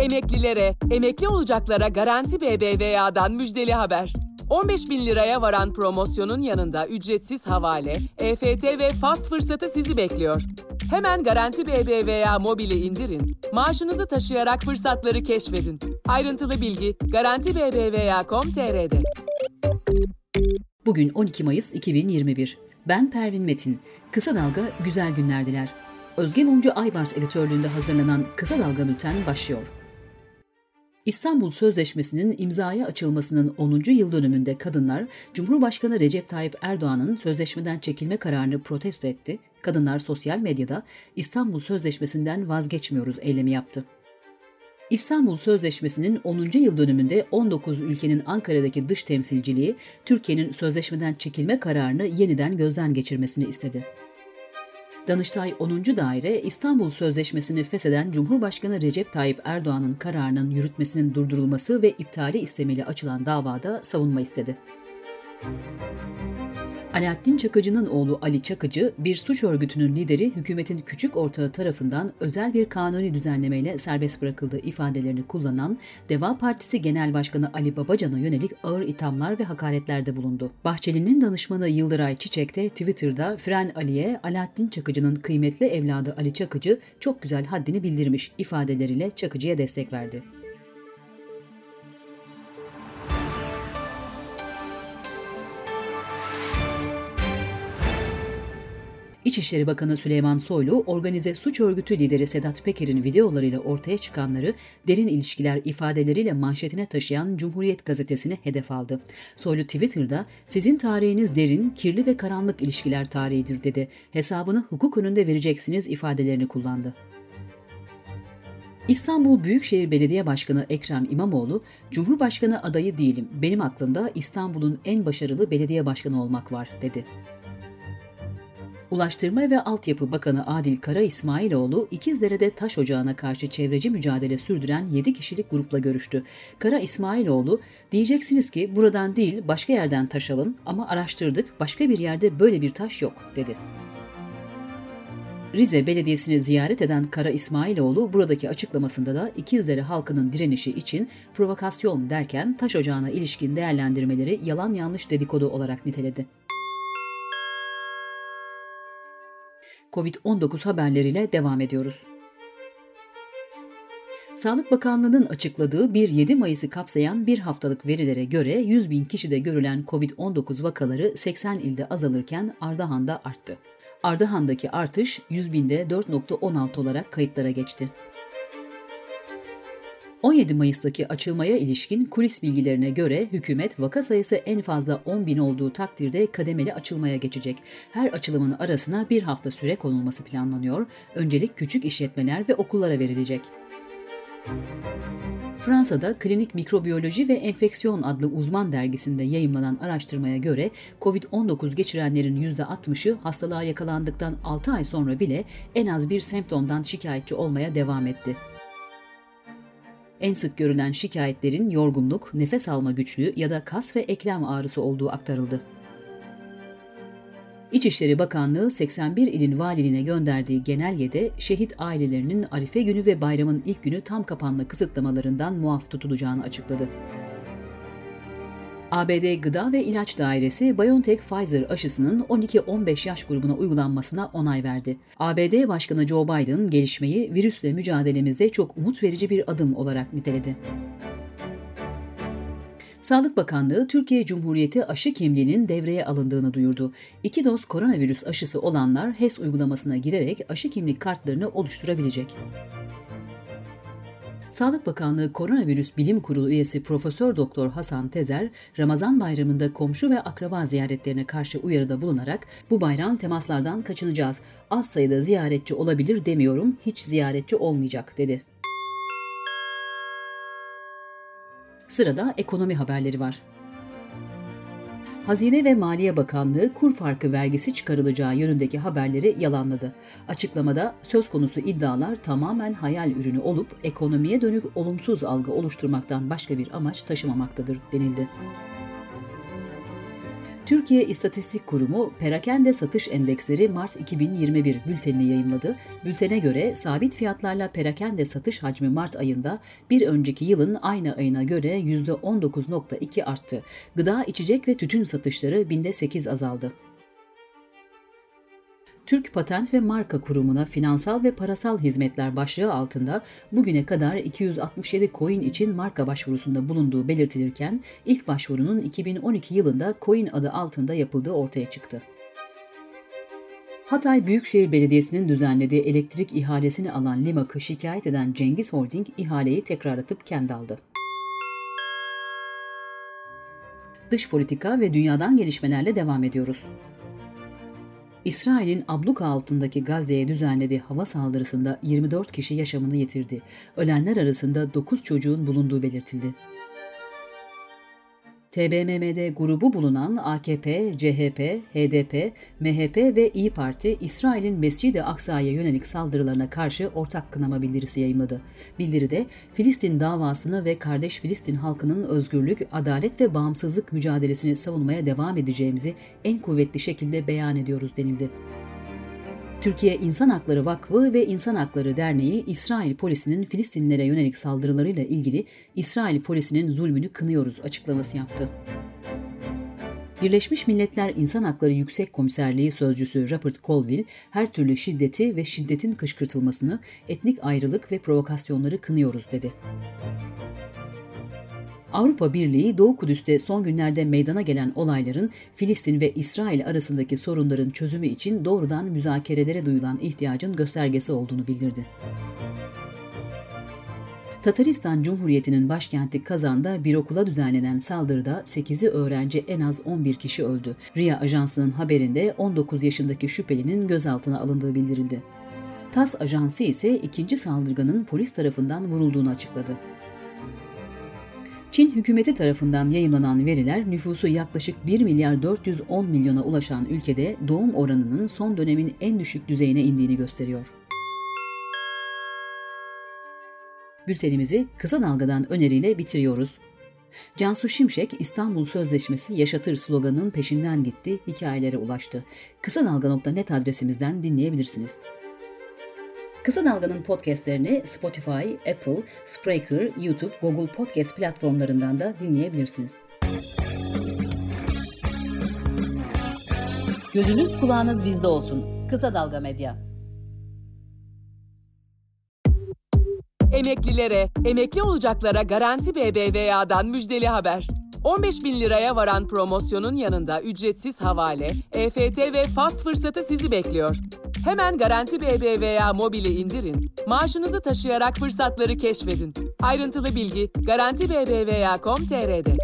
Emeklilere, emekli olacaklara Garanti BBVA'dan müjdeli haber. 15 bin liraya varan promosyonun yanında ücretsiz havale, EFT ve fast fırsatı sizi bekliyor. Hemen Garanti BBVA mobili indirin, maaşınızı taşıyarak fırsatları keşfedin. Ayrıntılı bilgi Garanti BBVA.com.tr'de. Bugün 12 Mayıs 2021. Ben Pervin Metin. Kısa Dalga güzel günler diler. Özge Mumcu Aybars editörlüğünde hazırlanan Kısa Dalga Bülten başlıyor. İstanbul Sözleşmesi'nin imzaya açılmasının 10. yıl dönümünde kadınlar, Cumhurbaşkanı Recep Tayyip Erdoğan'ın sözleşmeden çekilme kararını protesto etti. Kadınlar sosyal medyada İstanbul Sözleşmesi'nden vazgeçmiyoruz eylemi yaptı. İstanbul Sözleşmesi'nin 10. yıl dönümünde 19 ülkenin Ankara'daki dış temsilciliği Türkiye'nin sözleşmeden çekilme kararını yeniden gözden geçirmesini istedi. Danıştay 10. Daire İstanbul Sözleşmesi'ni fesheden Cumhurbaşkanı Recep Tayyip Erdoğan'ın kararının yürütmesinin durdurulması ve iptali istemiyle açılan davada savunma istedi. Alaaddin Çakıcı'nın oğlu Ali Çakıcı, bir suç örgütünün lideri hükümetin küçük ortağı tarafından özel bir kanuni düzenlemeyle serbest bırakıldığı ifadelerini kullanan Deva Partisi Genel Başkanı Ali Babacan'a yönelik ağır ithamlar ve hakaretlerde bulundu. Bahçeli'nin danışmanı Yıldıray Çiçek de Twitter'da Fren Ali'ye Alaaddin Çakıcı'nın kıymetli evladı Ali Çakıcı çok güzel haddini bildirmiş ifadeleriyle Çakıcı'ya destek verdi. İçişleri Bakanı Süleyman Soylu, organize suç örgütü lideri Sedat Peker'in videolarıyla ortaya çıkanları derin ilişkiler ifadeleriyle manşetine taşıyan Cumhuriyet gazetesini hedef aldı. Soylu Twitter'da sizin tarihiniz derin, kirli ve karanlık ilişkiler tarihidir dedi. Hesabını hukuk önünde vereceksiniz ifadelerini kullandı. İstanbul Büyükşehir Belediye Başkanı Ekrem İmamoğlu, Cumhurbaşkanı adayı değilim, benim aklımda İstanbul'un en başarılı belediye başkanı olmak var, dedi. Ulaştırma ve Altyapı Bakanı Adil Kara İsmailoğlu, İkizdere'de taş ocağına karşı çevreci mücadele sürdüren 7 kişilik grupla görüştü. Kara İsmailoğlu, diyeceksiniz ki buradan değil başka yerden taş alın ama araştırdık başka bir yerde böyle bir taş yok, dedi. Rize Belediyesi'ni ziyaret eden Kara İsmailoğlu buradaki açıklamasında da İkizdere halkının direnişi için provokasyon derken taş ocağına ilişkin değerlendirmeleri yalan yanlış dedikodu olarak niteledi. Covid-19 haberleriyle devam ediyoruz. Sağlık Bakanlığı'nın açıkladığı bir 7 Mayıs'ı kapsayan bir haftalık verilere göre 100 bin kişide görülen COVID-19 vakaları 80 ilde azalırken Ardahan'da arttı. Ardahan'daki artış 100 binde 4.16 olarak kayıtlara geçti. 17 Mayıs'taki açılmaya ilişkin kulis bilgilerine göre hükümet vaka sayısı en fazla 10 bin olduğu takdirde kademeli açılmaya geçecek. Her açılımın arasına bir hafta süre konulması planlanıyor. Öncelik küçük işletmeler ve okullara verilecek. Fransa'da Klinik Mikrobiyoloji ve Enfeksiyon adlı uzman dergisinde yayımlanan araştırmaya göre COVID-19 geçirenlerin %60'ı hastalığa yakalandıktan 6 ay sonra bile en az bir semptomdan şikayetçi olmaya devam etti. En sık görülen şikayetlerin yorgunluk, nefes alma güçlüğü ya da kas ve eklem ağrısı olduğu aktarıldı. İçişleri Bakanlığı 81 ilin valiliğine gönderdiği genelgede şehit ailelerinin Arife günü ve bayramın ilk günü tam kapanma kısıtlamalarından muaf tutulacağını açıkladı. ABD Gıda ve İlaç Dairesi BioNTech Pfizer aşısının 12-15 yaş grubuna uygulanmasına onay verdi. ABD Başkanı Joe Biden gelişmeyi virüsle mücadelemizde çok umut verici bir adım olarak niteledi. Sağlık Bakanlığı Türkiye Cumhuriyeti aşı kimliğinin devreye alındığını duyurdu. İki doz koronavirüs aşısı olanlar HES uygulamasına girerek aşı kimlik kartlarını oluşturabilecek. Sağlık Bakanlığı Koronavirüs Bilim Kurulu üyesi Profesör Doktor Hasan Tezer, Ramazan bayramında komşu ve akraba ziyaretlerine karşı uyarıda bulunarak bu bayram temaslardan kaçınacağız. Az sayıda ziyaretçi olabilir demiyorum, hiç ziyaretçi olmayacak dedi. Sırada ekonomi haberleri var. Hazine ve Maliye Bakanlığı kur farkı vergisi çıkarılacağı yönündeki haberleri yalanladı. Açıklamada söz konusu iddialar tamamen hayal ürünü olup ekonomiye dönük olumsuz algı oluşturmaktan başka bir amaç taşımamaktadır denildi. Türkiye İstatistik Kurumu Perakende Satış Endeksleri Mart 2021 bültenini yayımladı. Bültene göre sabit fiyatlarla perakende satış hacmi Mart ayında bir önceki yılın aynı ayına göre %19.2 arttı. Gıda, içecek ve tütün satışları binde 8 azaldı. Türk Patent ve Marka Kurumu'na finansal ve parasal hizmetler başlığı altında bugüne kadar 267 coin için marka başvurusunda bulunduğu belirtilirken ilk başvurunun 2012 yılında coin adı altında yapıldığı ortaya çıktı. Hatay Büyükşehir Belediyesi'nin düzenlediği elektrik ihalesini alan Limak'ı şikayet eden Cengiz Holding ihaleyi tekrar atıp kendi aldı. Dış politika ve dünyadan gelişmelerle devam ediyoruz. İsrail'in abluka altındaki Gazze'ye düzenlediği hava saldırısında 24 kişi yaşamını yitirdi. Ölenler arasında 9 çocuğun bulunduğu belirtildi. TBMM'de grubu bulunan AKP, CHP, HDP, MHP ve İyi Parti, İsrail'in Mescid-i Aksa'ya yönelik saldırılarına karşı ortak kınama bildirisi yayımladı. Bildiride, Filistin davasını ve kardeş Filistin halkının özgürlük, adalet ve bağımsızlık mücadelesini savunmaya devam edeceğimizi en kuvvetli şekilde beyan ediyoruz denildi. Türkiye İnsan Hakları Vakfı ve İnsan Hakları Derneği, İsrail polisinin Filistinlilere yönelik saldırılarıyla ilgili İsrail polisinin zulmünü kınıyoruz açıklaması yaptı. Birleşmiş Milletler İnsan Hakları Yüksek Komiserliği Sözcüsü Robert Colville, her türlü şiddeti ve şiddetin kışkırtılmasını, etnik ayrılık ve provokasyonları kınıyoruz dedi. Avrupa Birliği Doğu Kudüs'te son günlerde meydana gelen olayların Filistin ve İsrail arasındaki sorunların çözümü için doğrudan müzakerelere duyulan ihtiyacın göstergesi olduğunu bildirdi. Tataristan Cumhuriyeti'nin başkenti Kazan'da bir okula düzenlenen saldırıda 8'i öğrenci en az 11 kişi öldü. RIA Ajansı'nın haberinde 19 yaşındaki şüphelinin gözaltına alındığı bildirildi. TAS Ajansı ise ikinci saldırganın polis tarafından vurulduğunu açıkladı. Çin hükümeti tarafından yayınlanan veriler nüfusu yaklaşık 1 milyar 410 milyona ulaşan ülkede doğum oranının son dönemin en düşük düzeyine indiğini gösteriyor. Bültenimizi kısa dalgadan öneriyle bitiriyoruz. Cansu Şimşek İstanbul Sözleşmesi yaşatır sloganının peşinden gitti, hikayelere ulaştı. Kısa Dalga.net adresimizden dinleyebilirsiniz. Kısa Dalga'nın podcastlerini Spotify, Apple, Spreaker, YouTube, Google Podcast platformlarından da dinleyebilirsiniz. Gözünüz kulağınız bizde olsun. Kısa Dalga Medya. Emeklilere, emekli olacaklara Garanti BBVA'dan müjdeli haber. 15 bin liraya varan promosyonun yanında ücretsiz havale, EFT ve fast fırsatı sizi bekliyor. Hemen Garanti BBVA mobili indirin, maaşınızı taşıyarak fırsatları keşfedin. Ayrıntılı bilgi Garanti BBVA.com.tr'de.